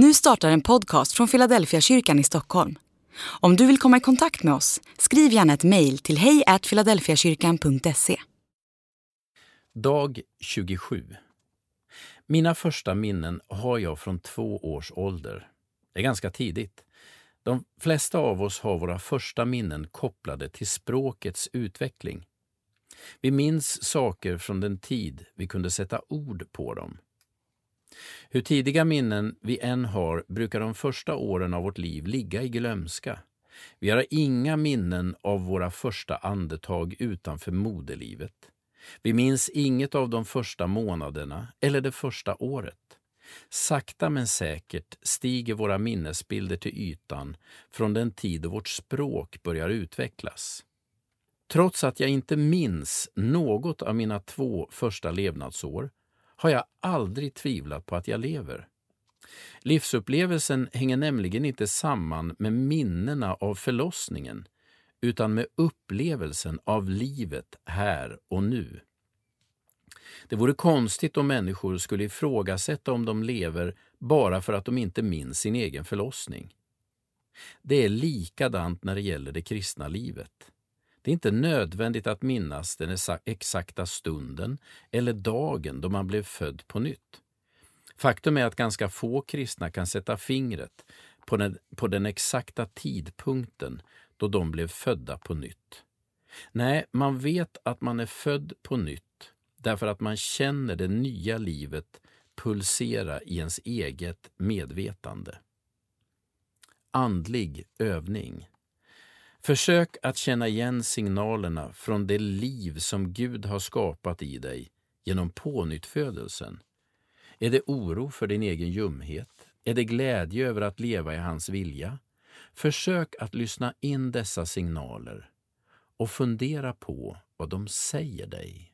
Nu startar en podcast från Philadelphia kyrkan i Stockholm. Om du vill komma i kontakt med oss, skriv gärna ett mejl till hejfiladelfiakyrkan.se. Dag 27. Mina första minnen har jag från två års ålder. Det är ganska tidigt. De flesta av oss har våra första minnen kopplade till språkets utveckling. Vi minns saker från den tid vi kunde sätta ord på dem. Hur tidiga minnen vi än har brukar de första åren av vårt liv ligga i glömska. Vi har inga minnen av våra första andetag utanför moderlivet. Vi minns inget av de första månaderna eller det första året. Sakta men säkert stiger våra minnesbilder till ytan från den tid då vårt språk börjar utvecklas. Trots att jag inte minns något av mina två första levnadsår har jag aldrig tvivlat på att jag lever. Livsupplevelsen hänger nämligen inte samman med minnena av förlossningen utan med upplevelsen av livet här och nu. Det vore konstigt om människor skulle ifrågasätta om de lever bara för att de inte minns sin egen förlossning. Det är likadant när det gäller det kristna livet. Det är inte nödvändigt att minnas den exakta stunden eller dagen då man blev född på nytt. Faktum är att ganska få kristna kan sätta fingret på den, på den exakta tidpunkten då de blev födda på nytt. Nej, man vet att man är född på nytt därför att man känner det nya livet pulsera i ens eget medvetande. Andlig övning Försök att känna igen signalerna från det liv som Gud har skapat i dig genom pånyttfödelsen. Är det oro för din egen ljumhet? Är det glädje över att leva i hans vilja? Försök att lyssna in dessa signaler och fundera på vad de säger dig.